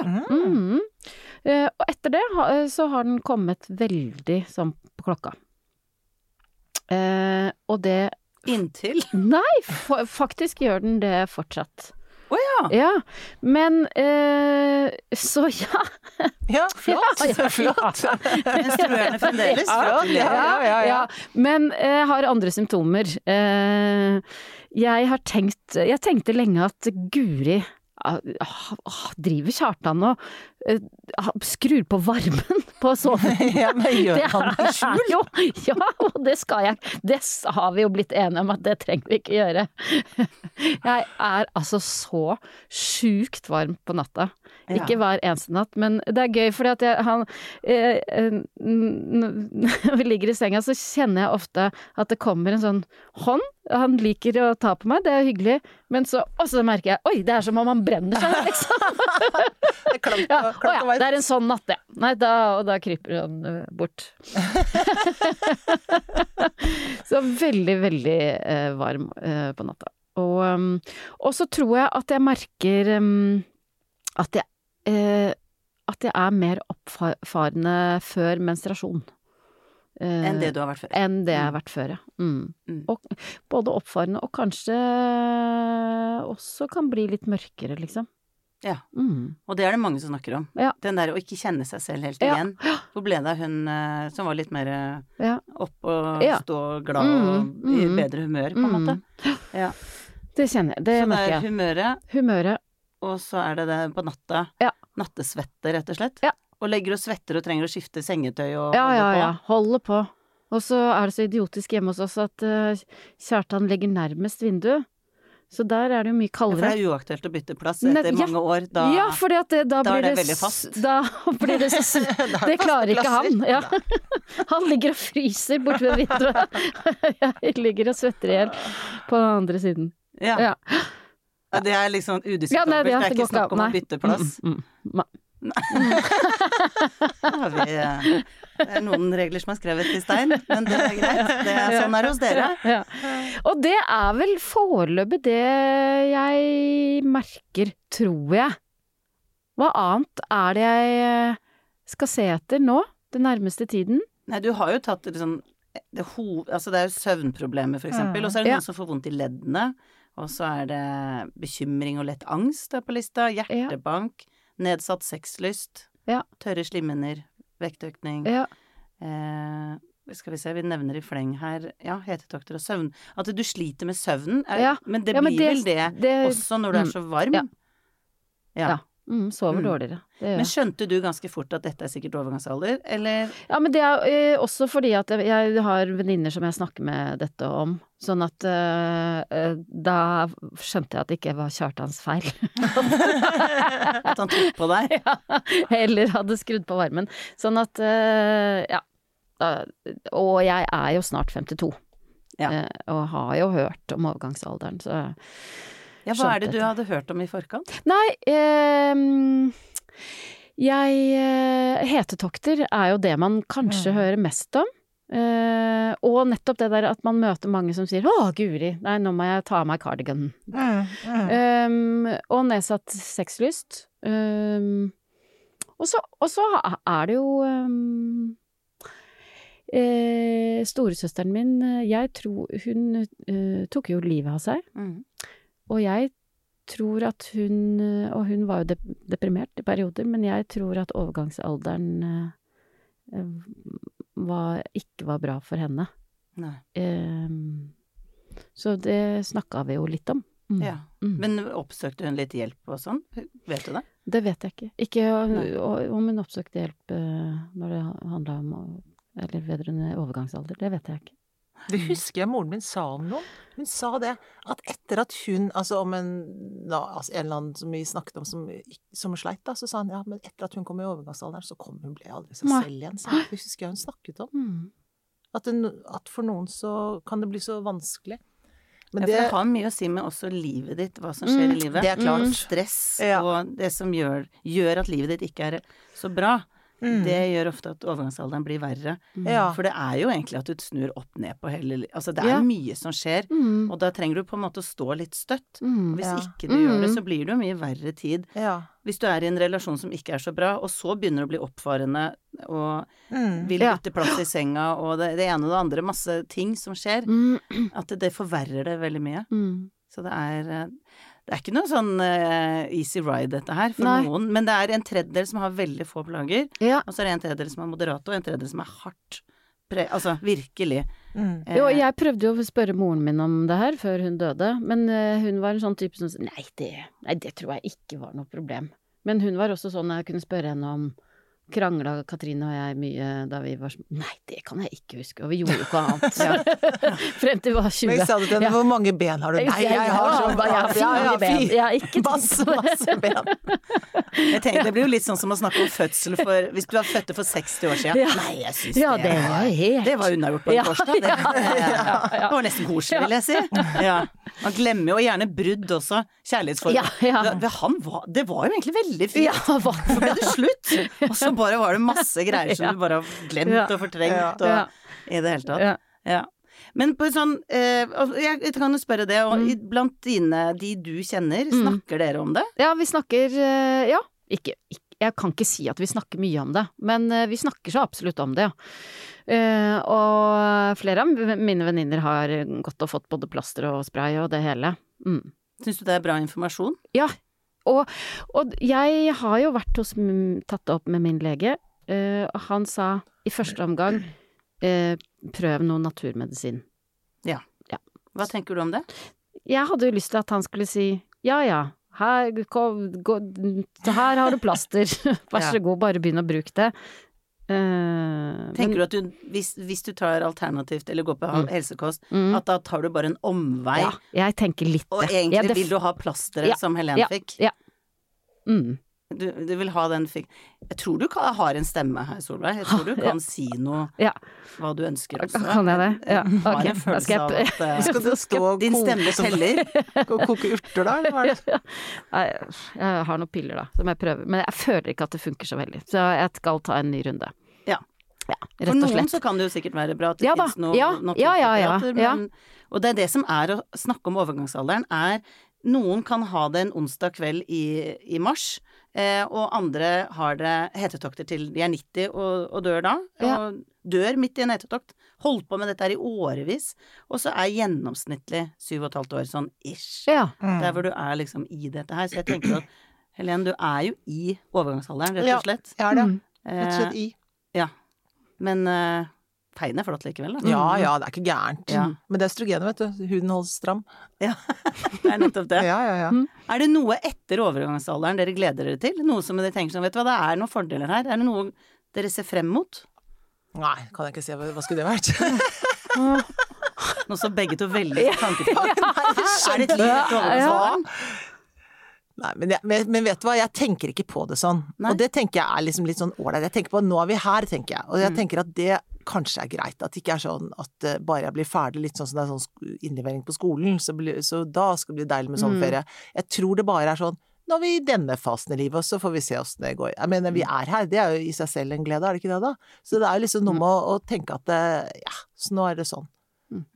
Mm. Mhm. Eh, og etter det så har den kommet veldig sånn på klokka. Eh, og det Inntil? Nei, faktisk gjør den det fortsatt. Å ja. Ja, men eh, Så ja. Ja, flott. Ja, ja, flott. Menstruerende fremdeles? Ja, Gratulerer. ja, ja, ja. Men jeg har andre symptomer. Eh, jeg har tenkt Jeg tenkte lenge at Guri Driver Kjartan og eh, ah, skrur på varmen på soverommet? Ja, men gjør Det han det er jo Ja, og det skal jeg. Det har vi jo blitt enige om at det trenger vi ikke gjøre. Jeg er altså så sjukt varm på natta. Ja. Ikke hver eneste natt, men det er gøy fordi at jeg, han eh, eh, Når vi ligger i senga, så kjenner jeg ofte at det kommer en sånn hånd. Han liker å ta på meg, det er hyggelig, men så Og så merker jeg oi, det er som om han brenner seg, liksom. Det klamt, Ja, klamt ja, det er en sånn natt, ja. Nei, da, og da kryper han ø, bort. så veldig, veldig eh, varm eh, på natta. Og, um, så tror jeg at jeg merker um, at jeg eh, at jeg er mer oppfarende før menstruasjon. eh, Enn det du har vært før. enn det jeg har Mm. vært før, ja. Mm. Mm. Og både oppfarende og kanskje også kan bli litt mørkere, liksom. Ja. Mm. Og det er det mange som snakker om. Ja. Den der å ikke kjenne seg selv helt Ja. igjen. Hvor ble det av hun eh, som var litt mer eh, Ja. opp og Ja. stå glad Mm, og i mm. bedre humør, på en måte? Ja. Det kjenner jeg. Det merker er jeg. humøret, Humøret. Og så er det det på natta. Ja. Nattesvette, rett og slett. Ja. Og legger og svetter og trenger å skifte sengetøy og Ja, holde ja, på. ja. Holder på. Og så er det så idiotisk hjemme hos oss at uh, Kjartan legger nærmest vinduet. Så der er det jo mye Ja, For kaldere. det er uaktuelt å bytte plass etter ja. mange år. Da Ja, det, da, da blir det det veldig fast. Da blir det så Det klarer ikke han. Ja. Han ligger og fryser borte ved vinduet. Jeg ligger og svetter i hjel på den andre siden. ja. Ja. Ja, Det er liksom Ja, udiskutabelt. nei, det er ikke snakk om å bytte plass. Mm, mm, mm. Nei. vi, eh, det er noen regler som er skrevet i stein, men det er greit. Det er, sånn er det hos dere. Ja. Og det er vel foreløpig det jeg merker, tror jeg. Hva annet er det jeg skal se etter nå, den nærmeste tiden? Nei, du har jo tatt liksom det, ho altså det er jo søvnproblemer, for eksempel, og så er det Ja. noen som får vondt i leddene. Og så er det bekymring og lett angst er på lista. Hjertebank. Nedsatt sexlyst. Ja. Tørre slimhinner. Vektøkning. Ja. Eh, skal vi se, vi nevner i fleng her Ja, hetetokter og søvn. At du sliter med søvnen. Er, Ja. Men det Ja, men blir det- vel det, det- også når du er mm. så varm? Ja. Mm, sover Mm. dårligere. Men skjønte du ganske fort at dette er sikkert overgangsalder, eller? Ja, men det er eh, også fordi at jeg- jeg har venninner som jeg snakker med dette om. Sånn at eh, eh, da skjønte jeg at det ikke var Kjartans feil. At han tok på deg? ja, eller hadde skrudd på varmen. Sånn at eh, ja. Og jeg er jo snart 52. Ja. eh, og har jo hørt om overgangsalderen, så Ja, hva er det du hadde hørt om i forkant? Nei, eh, jeg Hetetokter er jo det man kanskje Mm. hører mest om. Eh, og nettopp det der at man møter mange som sier 'Å, guri, nei, nå må jeg ta av meg cardiganen'. Mm, mm. um, og nedsatt sexlyst. Um, og, så, og så er det jo um, eh, Storesøsteren min, eh, jeg tror Hun uh, tok jo livet av seg. Mm. Og jeg tror at hun Og hun var jo deprimert i perioder, men jeg tror at overgangsalderen eh, var, ikke var bra for henne. Ehm, så det snakka vi jo litt om. Mm. Ja. Mm. Men oppsøkte hun litt hjelp og sånn? Vet du det? Det vet jeg ikke. Ikke om hun oppsøkte hjelp eh, når det handla om Eller vedrørende overgangsalder. Det vet jeg ikke. Det husker jeg moren min sa om noe. Hun sa det at etter at hun Altså om en, da, altså en eller annen som vi snakket om som, som sleit, da, så sa hun ja, men etter at hun kom i overgangsalderen, så kom hun ble aldri seg selv igjen. Så det husker jeg hun snakket om. Mm. At, det, at for noen så kan det bli så vanskelig. Men ja, for det, det har mye å si med også livet ditt, hva som skjer Mm, i livet. det er klart. Mm. Stress Ja. og det som gjør, gjør at livet ditt ikke er så bra. Mm. Det gjør ofte at overgangsalderen blir verre. Ja. For det er jo egentlig at du snur opp ned på hele Altså det er Ja. mye som skjer, Mm. og da trenger du på en måte å stå litt støtt. Mm. Hvis Ja. ikke du gjør det, Mm. så blir det jo mye verre tid. ja. Hvis du er i en relasjon som ikke er så bra, og så begynner å bli oppfarende og Mm. vil bytte plass i senga og det, det ene og det andre, masse ting som skjer, Mm. at det, det forverrer det veldig mye. Mm. Så det er eh, Det er ikke noe sånn uh, easy ride, dette her, for Nei. noen. Men det er en tredjedel som har veldig få plager, Ja. og så er det en tredjedel som er moderate, og en tredjedel som er hardt pre... Altså virkelig. Mm. Eh, Jo, jeg prøvde jo å spørre moren min om det her før hun døde, men eh, hun var en sånn type som sa nei det, nei, det tror jeg ikke var noe problem. Men hun var også sånn jeg kunne spørre henne om Krangla Katrine og jeg mye da vi var sånn Nei, det kan jeg ikke huske, og vi gjorde jo ikke annet. Frem til vi var 20. Men jeg sa det til henne, Ja. hvor mange ben har du? Nei, jeg har så jeg har fire ben. Jeg har ikke Masse, masse ben. Jeg tenker, Det blir jo litt sånn som å snakke om fødsel for Hvis du var født for 60 år siden. Ja. Nei, jeg syns Ja, det, det var helt det var unnagjort på en Ja, torsdag. Det, ja, ja, ja. det var nesten koselig, vil jeg si. Ja. Man glemmer jo gjerne brudd også. Kjærlighetsforhold. Ja, ja. Det- det- var, jo egentlig veldig fint. Ja, Så ble det slutt, og så bare var det masse greier som du bare har glemt og fortrengt og i det hele tatt. Ja. Men på sånn eh, Jeg kan jo spørre det, og Mm. blant dine, de du kjenner, Mm. snakker dere om det? Ja, vi snakker eh, Ja. Ikke, ikke, jeg kan ikke si at vi snakker mye om det, men eh, vi snakker så absolutt om det, ja. Eh, og flere av mine venninner har gått og fått både plaster og spray og det hele. Mm. Syns du det er bra informasjon? Ja, og, og jeg har jo vært hos, tatt det opp med min lege, eh, og han sa i første omgang eh, prøv noe naturmedisin. Ja Hva tenker du om det? Jeg hadde jo lyst til at han skulle si ja ja, her, her har du plaster, vær så god, bare begynn å bruke det. Eh, Tenker du at du, hvis, hvis du tar alternativt eller går på Mm. helsekost, mm, at da tar du bare en omvei, Ja, jeg tenker litt og egentlig Ja, det- vil du ha plasteret Ja, som Helen ja, fikk? ja. Mm. Du, du vil ha den fik... Jeg tror du kan, har en stemme her, Solveig. Jeg tror du kan si noe Ja. hva du ønsker også. Kan jeg det? Ja, Jeg har en følelse skal av at uh, Skal du stå og din stemme teller? teller. og koke urter da, eller hva er det? Nei, jeg har noen piller da, som jeg prøver, men jeg føler ikke at det funker så veldig. Så jeg skal ta en ny runde. Ja. Ja, For noen så kan det jo sikkert være bra at det Ja finnes noe ja, ja, ja, ja, men Og det er det som er å snakke om overgangsalderen, er noen kan ha det en onsdag kveld i, i mars, og andre har det hetetokter til de er 90 og, og dør da. Ja. Og dør midt i en hetetokt. Holdt på med dette her i årevis. Og så er gjennomsnittlig syv og et halvt år sånn ish. Ja. Der hvor du er liksom i dette her. Så jeg tenker at Helen, du er jo i overgangsalderen, rett og slett. Ja, Jeg er det. Mm. Rett og slett i. Ja. Men uh, tegnet er flott likevel, da. Ja ja, det er ikke gærent. Ja. Men det er østrogenet, vet du. Huden holdes stram. Ja, Det er nettopp det. Ja ja ja. Mm. Er det noe etter overgangsalderen dere gleder dere til? Noe som dere tenker sånn, vet du hva, det er noen fordeler her. Er det noe dere ser frem mot? Nei, kan jeg ikke si. hva, skulle det vært? Nå så begge to veldig tanke Ja, Er det et liv etter overgangsalderen? Nei, men, jeg, men, men vet du hva, jeg tenker ikke på det sånn. Nei. Og det tenker jeg er liksom litt sånn ålreit. Jeg tenker på nå er vi her, tenker jeg. Og jeg tenker at det kanskje er greit. At det ikke er sånn at uh, bare jeg blir ferdig, litt sånn som det er sånn innlevering på skolen, så, bli, så da skal det bli deilig med sommerferie. Jeg tror det bare er sånn nå er vi i denne fasen i livet, og så får vi se åssen det går. Jeg mener, vi er her, det er jo i seg selv en glede, er det ikke det da? Så det er jo liksom noe med å, å tenke at det, ja, så nå er det sånn.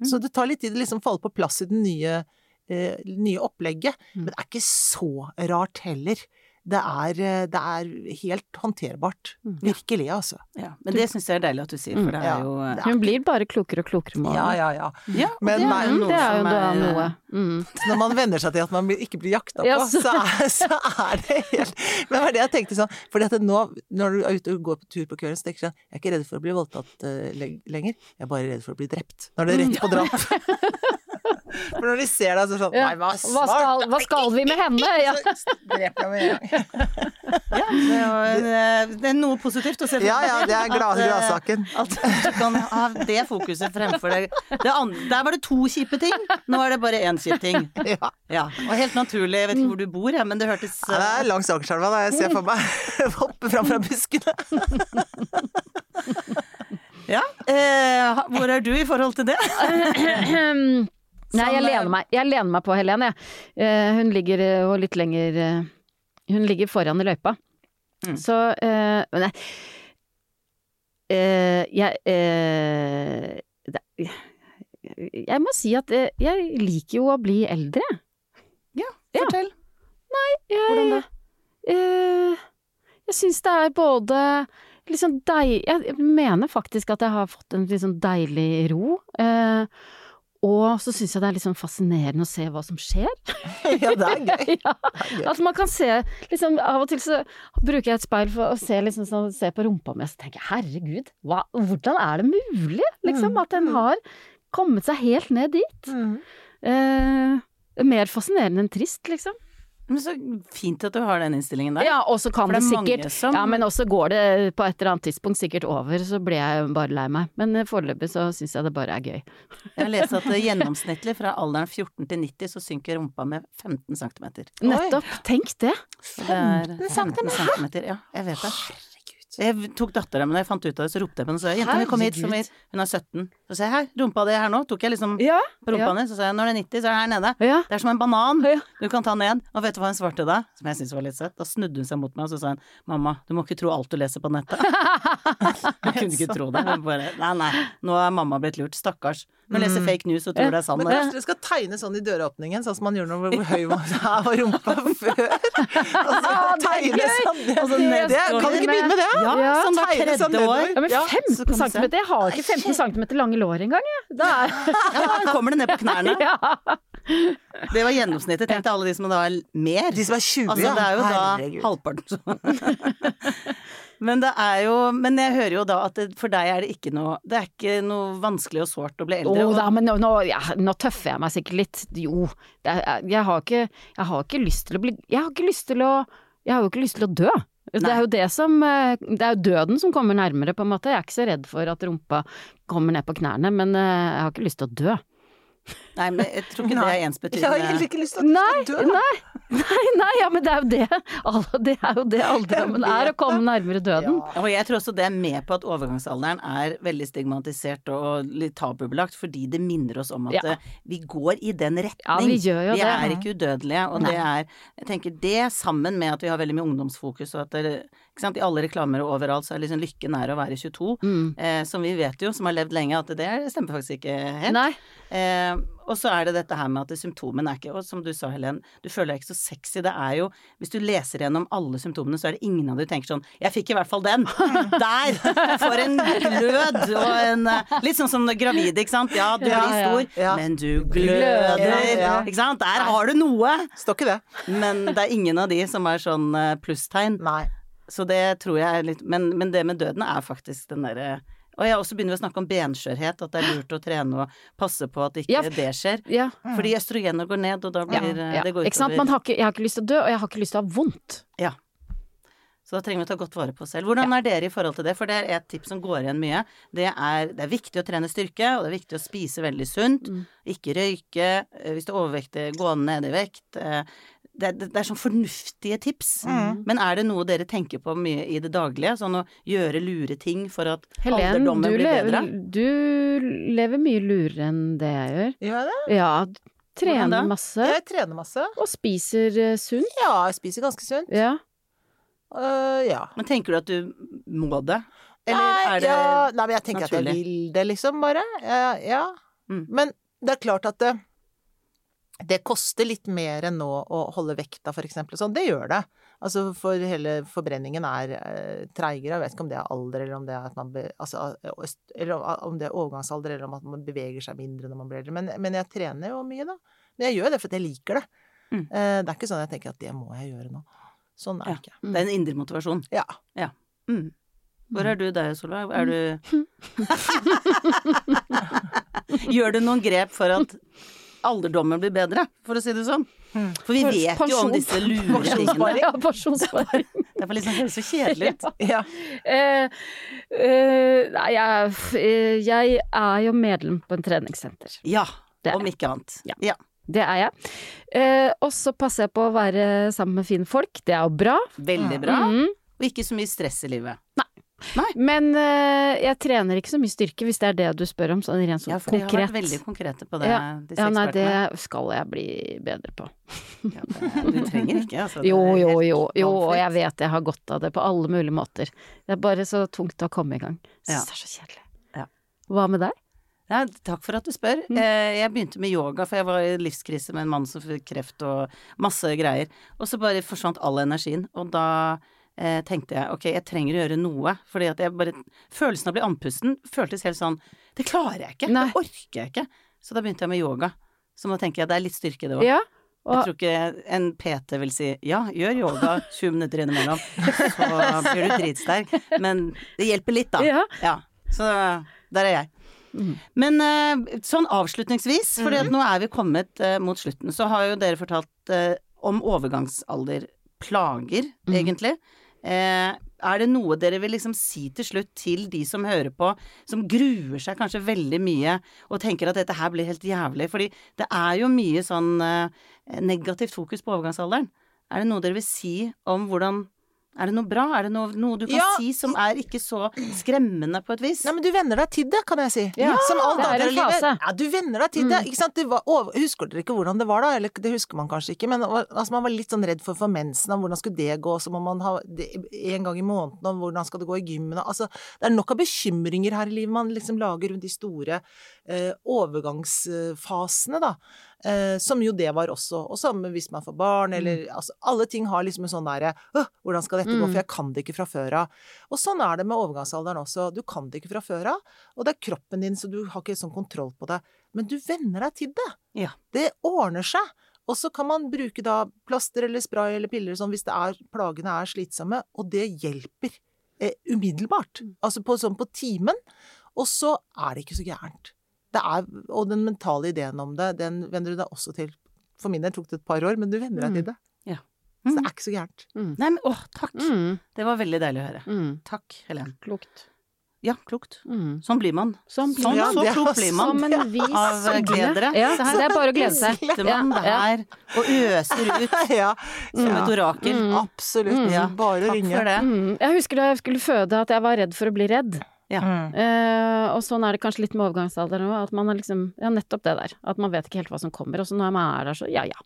Så det tar litt tid å liksom falle på plass i den nye, eh, nye opplegget. Men det er ikke så rart heller. Det er, eh, det er helt håndterbart. Virkelig, altså. Ja, men det syns jeg er deilig at du sier, for det Ja, er jo det er- Hun blir bare klokere og klokere med Ja, årene. ja, ja. Ja, og Men det er Mm, det er jo da er noe. Mm. Når man venner seg til at man ikke blir jakta på, Ja, så- så, er, så er det helt Men det var det jeg tenkte sånn For nå, når du er ute og går på tur på kvelden, så tenker du sånn Jeg er ikke redd for å bli voldtatt uh, lenger. Jeg er bare redd for å bli drept. Når det er rett på drap. For når de ser deg, så er det sånn Nei, hva Hva skal, hva skal vi med henne? Ja. Så dreper jeg med en gang. Ja, det er, jo, eh, det er noe positivt å se for Ja, ja, det er glad- eh, gladsaken. At du kan ha det fokuset fremfor deg. det andre. Der var det to kjipe ting, nå er det bare én kjip ting. Ja. Ja, og helt naturlig, jeg vet ikke hvor du bor, men det hørtes Ja, det er langs Akerselva, da. Jeg ser for meg hoppe fram fra buskene. Ja. Eh, hvor er du i forhold til det? Nei, jeg eh, lener meg, jeg lener meg på Helene, jeg. Eh, hun ligger eh, og litt lenger Hun ligger foran i løypa. Mm. Så eh, Nei. Jeg Jeg må si at jeg liker jo å bli eldre. Ja, fortell. Jeg, Hvordan det? Eh, jeg syns det er både litt sånn deig... Jeg mener faktisk at jeg har fått en sånn deilig ro. Eh, og så syns jeg det er litt sånn fascinerende å se hva som skjer. Ja, det er gøy. ja, at man kan se liksom, Av og til så bruker jeg et speil for å se, liksom, sånn, se på rumpa mi, og så tenker jeg herregud, hva, hvordan er det mulig? Liksom, at en har kommet seg helt ned dit. Mm. Eh, mer fascinerende enn trist, liksom. Men så fint at du har den innstillingen der. Ja, og så kan For det, det er sikkert som- Ja, men også går det på et eller annet tidspunkt sikkert over, så blir jeg bare lei meg. Men eh, foreløpig så syns jeg det bare er gøy. Jeg har lest at gjennomsnittlig fra alderen 14 til 90 så synker rumpa med 15 cm. Nettopp. Tenk det. Det er 15 centimeter. Ja, jeg vet det. Jeg tok dattera mi da jeg fant ut av det, så ropte jeg på henne og sa jenta mi kom hit, som hun er 17. Så sa jeg her, rumpa di er her nå. Tok jeg liksom Ja. på rumpa hennes, så sa jeg når det er 90, så er det her nede. Ja. Det er som en banan. Ja. Du kan ta ned. Og vet du hva hun svarte da? Som jeg syntes var litt søtt. Da snudde hun seg mot meg og så sa hun mamma, du må ikke tro alt du leser på nettet. Jeg kunne ikke tro det. Hun bare nei, nei, nå er mamma blitt lurt. Stakkars. Man leser fake news og tror det er sant. Men kanskje dere skal tegne sånn i døråpningen, sånn som man gjorde når hvor høy man var rumpa før? Og så Ah, tegne sånn så det. Kan du ikke begynne med det? Ja, Ja, sånn tegne sånn tredje år. nedover. Ja, men 15 kan du se. cm? Jeg har ikke 15 cm lange lår engang, jeg. Er Ja, da kommer det ned på knærne. ja. Det var gjennomsnittet. Tenk deg alle de som da er mer. De som er 20, Altså, det er jo da Herregud. halvparten Men det er jo Men jeg hører jo da at det, for deg er det ikke noe Det er ikke noe vanskelig og sårt å bli eldre. Oh, da, men nå, nå, ja, nå tøffer jeg meg sikkert litt. Jo, det jeg, har ikke, jeg har ikke lyst til å bli Jeg har ikke lyst til å Jeg har jo ikke lyst til å dø. Det er jo det som eh, Det er jo døden som kommer nærmere, på en måte. Jeg er ikke så redd for at rumpa kommer ned på knærne, men eh, jeg har ikke lyst til å dø. Nei, men jeg tror ikke det er Jeg har heller ikke lyst til å dø. Nei, nei, nei, nei, ja, men det er jo det. Det er jo det alderdommen er, å komme nærmere døden. Og jeg tror også det er med på at overgangsalderen er veldig stigmatisert og litt tabubelagt, fordi det minner oss om at Ja. eh, vi går i den retning. Ja, vi gjør jo vi det. er ikke udødelige, og Nei. det er Jeg tenker det sammen med at vi har veldig mye ungdomsfokus, og at det, i alle reklamer og overalt så er liksom lykken er å være 22. Mm. Eh, som vi vet jo, som har levd lenge, at det stemmer faktisk ikke helt. Eh, og så er det dette her med at symptomene er ikke Og som du sa, Helen, du føler deg ikke så sexy. Det er jo Hvis du leser gjennom alle symptomene, så er det ingen av dere tenker sånn Jeg fikk i hvert fall den! Der! For en glød og en eh, Litt sånn som gravide, ikke sant. Ja, du Ja, blir stor, Ja. men du gløder. Ja, ja. Ikke sant. Der har du noe! Står ikke det. Men det er ingen av de som er sånn eh, plusstegn. Nei. Så det tror jeg er litt Men, men det med døden er faktisk den derre og jeg også begynner vi å snakke om benskjørhet, at det er lurt å trene og passe på at ikke Ja. det skjer. Ja. Fordi østrogenet går ned, og da blir eh, ja. det går Ikke sant? Man har ikke, jeg har ikke lyst til å dø, og jeg har ikke lyst til å ha vondt. Ja. Så da trenger vi å ta godt vare på oss selv. Hvordan er dere i forhold til det? For det er et tips som går igjen mye. Det er, det er viktig å trene styrke, og det er viktig å spise veldig sunt. Mm. Ikke røyke. eh, Hvis du er overvektig, gå ned i vekt. Eh, Det, det, det er sånn fornuftige tips. Mm. Men er det noe dere tenker på mye i det daglige? Sånn å gjøre lure ting for at Helen, alderdommen blir lever, bedre? du lever mye lurere enn det jeg gjør. Gjør jeg det? Ja, trener masse Jeg trener masse. og spiser eh, sunt. Ja, jeg spiser ganske sunt. Ja. Uh, ja. Men tenker du at du må det? Eller nei, er det ja, nei, men jeg tenker at jeg vil det, liksom, bare. Ja. ja. Mm. Men det er klart at det, det koster litt mer enn nå å holde vekta, for eksempel. Sånn, det gjør det. Altså, for hele forbrenningen er eh, treigere. Jeg vet ikke om det er alder, eller om det er at man be, altså, øst- Eller om det er overgangsalder, eller om at man beveger seg mindre når man blir eldre. Men, men jeg trener jo mye, da. Men jeg gjør det fordi jeg liker det. Mm. Eh, det er ikke sånn jeg tenker at det må jeg gjøre nå. Sånn er Ja. det ikke. Det er en indre motivasjon. Ja. Mm. Hvor er du der, Solveig? Er du Gjør du noen grep for at alderdommen blir bedre, for å si det sånn? For vi vet vet jo om disse lure tingene. Ja, pensjonssparing. Det er liksom høres så kjedelig ut. Ja. Eh, uh, nei, jeg, eh, jeg er jo medlem på en treningssenter. Ja, Det om ikke annet. Ja. Ja. Det er jeg. Uh, og så passer jeg på å være sammen med fine folk. Det er jo bra. Veldig bra. Mm. Og ikke så mye stress i livet. Men uh, jeg trener ikke så mye styrke, hvis det er det du spør om, sånn rent sånn Ja, for de har vært veldig konkrete på det, Ja. disse Ja, nei, det skal jeg bli bedre på. Ja, det- du trenger ikke, altså. Jo, jo, jo, jo, og jeg vet jeg har godt av det på alle mulige måter. Det er bare så tungt å komme i gang. Jeg Ja. det er så kjedelig. Ja. Hva med deg? Ja, takk for at du spør. Mm. Eh, Jeg begynte med yoga, for jeg var i livskrise med en mann som fikk kreft og masse greier. Og så bare forsvant all energien. Og da eh, tenkte jeg ok, jeg trenger å gjøre noe. Fordi at jeg bare Følelsen av å bli andpusten føltes helt sånn Det klarer jeg ikke. Nei. Det orker jeg ikke. Så da begynte jeg med yoga. Så nå tenker jeg det er litt styrke det òg. Ja, Jeg tror ikke en PT vil si ja, gjør yoga 20 minutter innimellom, så blir du dritsterk. Men det hjelper litt, da. Ja. Så der er jeg. Mm. Men eh, sånn avslutningsvis, for mm. nå er vi kommet uh, mot slutten, så har jo dere fortalt uh, om overgangsalder plager, Mhm. egentlig. Eh, er det noe dere vil liksom si til slutt til de som hører på, som gruer seg kanskje veldig mye og tenker at dette her blir helt jævlig? Fordi det er jo mye sånn eh, negativt fokus på overgangsalderen. Er det noe dere vil si om hvordan Er det noe bra? Er det noe, noe du kan Ja. si som er ikke så skremmende på et vis? Nei, men du venner deg til det, kan jeg si. Ja, Som alt det er annet en i livet. fase. Ja, du venner deg til det. Ikke sant? Det var, over, husker dere ikke hvordan det var da? Eller det husker man kanskje ikke, men altså, man var litt sånn redd for for mensen, og hvordan skulle det gå, så må man ha det en gang i måneden, og hvordan skal det gå i gymmen, og- altså, det er nok av bekymringer her i livet man liksom lager rundt de store eh, overgangsfasene, da. Eh, som jo det var også. Og samme hvis man får barn, eller altså Alle ting har liksom en sånn derre «Åh, Hvordan skal dette gå? Mm. For jeg kan det ikke fra før av. Og sånn er det med overgangsalderen også. Du kan det ikke fra før av, og det er kroppen din, så du har ikke sånn kontroll på det. Men du venner deg til det. Ja. Det ordner seg. Og så kan man bruke da plaster eller spray eller piller sånn hvis det er, plagene er slitsomme, og det hjelper eh, umiddelbart. Altså på, sånn på timen. Og så er det ikke så gærent. Det er, og den mentale ideen om det, den venner du deg også til. For min del tok det et par år, men du venner deg Mm. til det. Ja. Så det er ikke så gærent. Nei, men åh, takk! Mm. Det var veldig deilig å høre. Mm. Takk, Helen. Klokt. Ja, klokt. Mm. Sånn blir man. Sånn Sånn, Ja, så klok blir man. Som en vis Av gledere. Ja, det er bare å glede seg. Sitter man Ja, ja. der og øser ut ja, som Ja. et orakel. Mm. absolutt. Ja, Bare å Takk for det. Mm. Jeg husker da jeg skulle føde at jeg var redd for å bli redd. Mm. Eh, og sånn er det kanskje litt med overgangsalderen òg, at man er liksom Ja, nettopp det der. At man vet ikke helt hva som kommer. Og så når man er der, så ja ja.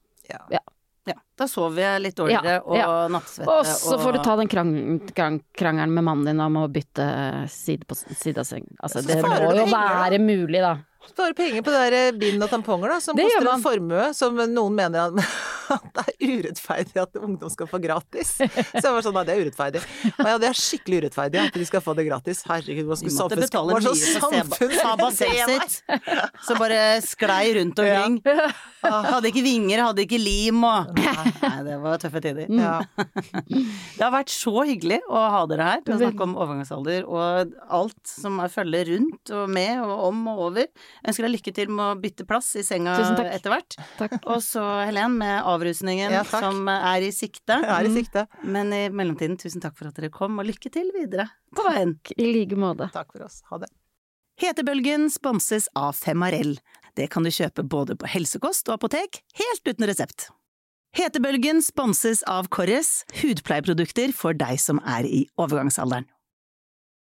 Ja. Ja, da sover jeg litt dårligere og Ja, nattsvette Og så får du ta den krang, krang, krangelen med mannen din om å bytte side på side av seng. Altså, det må jo være mulig, da. Spare penger på det der bind og tamponger, da, som Det koster en formue, som noen mener at, at det er urettferdig at ungdom skal få gratis. Så jeg var sånn, nei, det er urettferdig. Og ja, det er skikkelig urettferdig at de skal få det gratis. Herregud, hva skulle samfunns- betale mye for Saba sitt, som bare sklei rundt omkring. Hadde ikke vinger, hadde ikke lim og Nei, det var tøffe tider. Ja. Det har vært så hyggelig å ha dere her til å snakke om overgangsalder og alt som er følger rundt og med og om og over. Jeg ønsker deg lykke til med å bytte plass i senga etter hvert. Og så Helen med avrusningen Ja, som er i sikte. Er i sikte. Men i mellomtiden, tusen takk for at dere kom, og lykke til videre på veien. I like måte. Takk for oss. Ha det. Hetebølgen sponses av Femarell. Det kan du kjøpe både på helsekost og apotek, helt uten resept. Hetebølgen sponses av Korres, hudpleieprodukter for deg som er i overgangsalderen.